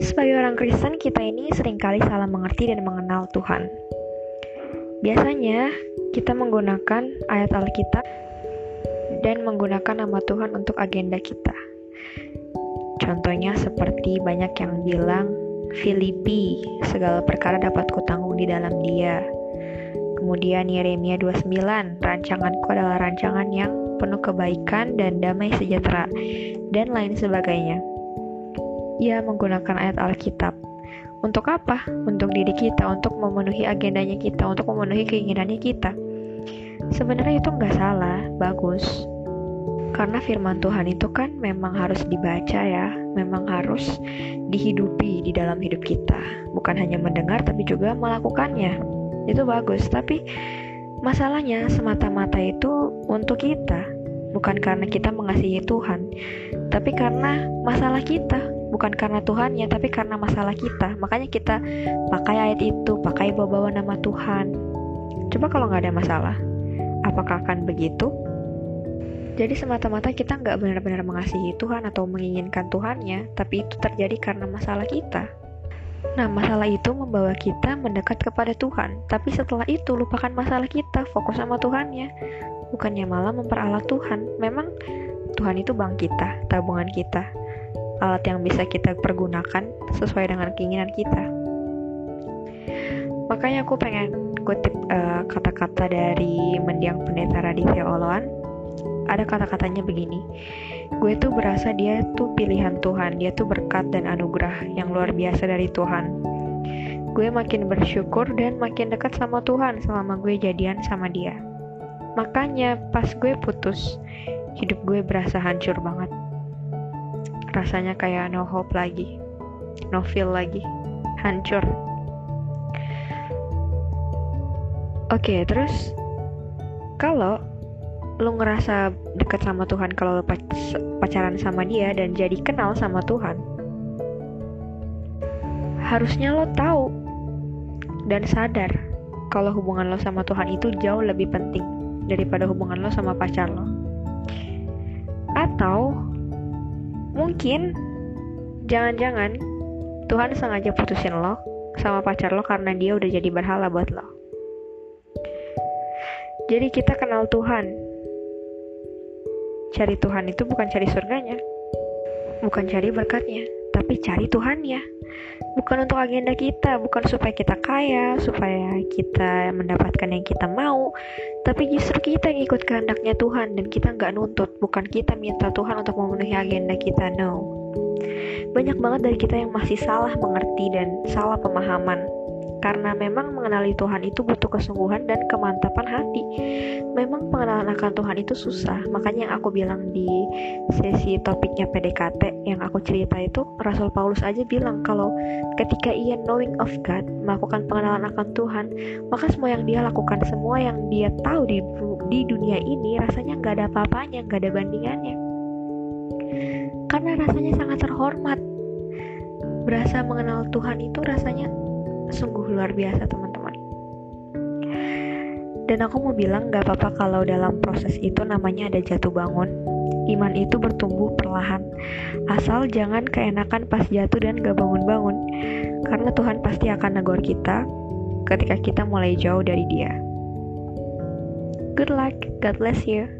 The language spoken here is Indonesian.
sebagai orang Kristen, kita ini sering kali salah mengerti dan mengenal Tuhan. Biasanya, kita menggunakan ayat Alkitab dan menggunakan nama Tuhan untuk agenda kita. Contohnya seperti banyak yang bilang, Filipi, segala perkara dapat kutanggung di dalam dia. Kemudian Yeremia 29, rancanganku adalah rancangan yang penuh kebaikan dan damai sejahtera, dan lain sebagainya ia menggunakan ayat Alkitab. Untuk apa? Untuk diri kita, untuk memenuhi agendanya kita, untuk memenuhi keinginannya kita. Sebenarnya itu nggak salah, bagus. Karena firman Tuhan itu kan memang harus dibaca ya, memang harus dihidupi di dalam hidup kita. Bukan hanya mendengar tapi juga melakukannya. Itu bagus, tapi masalahnya semata-mata itu untuk kita, bukan karena kita mengasihi Tuhan, tapi karena masalah kita bukan karena Tuhan ya tapi karena masalah kita makanya kita pakai ayat itu pakai bawa-bawa nama Tuhan coba kalau nggak ada masalah apakah akan begitu jadi semata-mata kita nggak benar-benar mengasihi Tuhan atau menginginkan Tuhannya tapi itu terjadi karena masalah kita Nah, masalah itu membawa kita mendekat kepada Tuhan. Tapi setelah itu, lupakan masalah kita, fokus sama Tuhannya. Bukannya malah memperalat Tuhan. Memang Tuhan itu bank kita, tabungan kita alat yang bisa kita pergunakan sesuai dengan keinginan kita. Makanya aku pengen kutip eh, kata-kata dari mendiang pendeta Raditya Oloan. Ada kata-katanya begini, gue tuh berasa dia tuh pilihan Tuhan, dia tuh berkat dan anugerah yang luar biasa dari Tuhan. Gue makin bersyukur dan makin dekat sama Tuhan selama gue jadian sama dia. Makanya pas gue putus, hidup gue berasa hancur banget rasanya kayak no hope lagi no feel lagi hancur. Oke okay, terus kalau lu ngerasa deket sama Tuhan kalau lu pacaran sama dia dan jadi kenal sama Tuhan harusnya lo tahu dan sadar kalau hubungan lo sama Tuhan itu jauh lebih penting daripada hubungan lo sama pacar lo Mungkin jangan-jangan Tuhan sengaja putusin lo sama pacar lo karena dia udah jadi berhala buat lo. Jadi kita kenal Tuhan. Cari Tuhan itu bukan cari surganya, bukan cari berkatnya, tapi cari Tuhannya. Bukan untuk agenda kita, bukan supaya kita kaya, supaya kita mendapatkan yang kita mau, tapi justru kita yang ikut kehendaknya Tuhan dan kita nggak nuntut, bukan kita minta Tuhan untuk memenuhi agenda kita, no. Banyak banget dari kita yang masih salah mengerti dan salah pemahaman karena memang mengenali Tuhan itu butuh kesungguhan dan kemantapan hati. Memang pengenalan akan Tuhan itu susah, makanya yang aku bilang di sesi topiknya PDKT yang aku cerita itu, Rasul Paulus aja bilang kalau ketika ia knowing of God, melakukan pengenalan akan Tuhan, maka semua yang dia lakukan, semua yang dia tahu di, di dunia ini, rasanya nggak ada apa-apanya, nggak ada bandingannya. Karena rasanya sangat terhormat. Berasa mengenal Tuhan itu rasanya sungguh luar biasa teman-teman. Dan aku mau bilang gak apa-apa kalau dalam proses itu namanya ada jatuh bangun. Iman itu bertumbuh perlahan. Asal jangan keenakan pas jatuh dan gak bangun-bangun. Karena Tuhan pasti akan negor kita ketika kita mulai jauh dari dia. Good luck. God bless you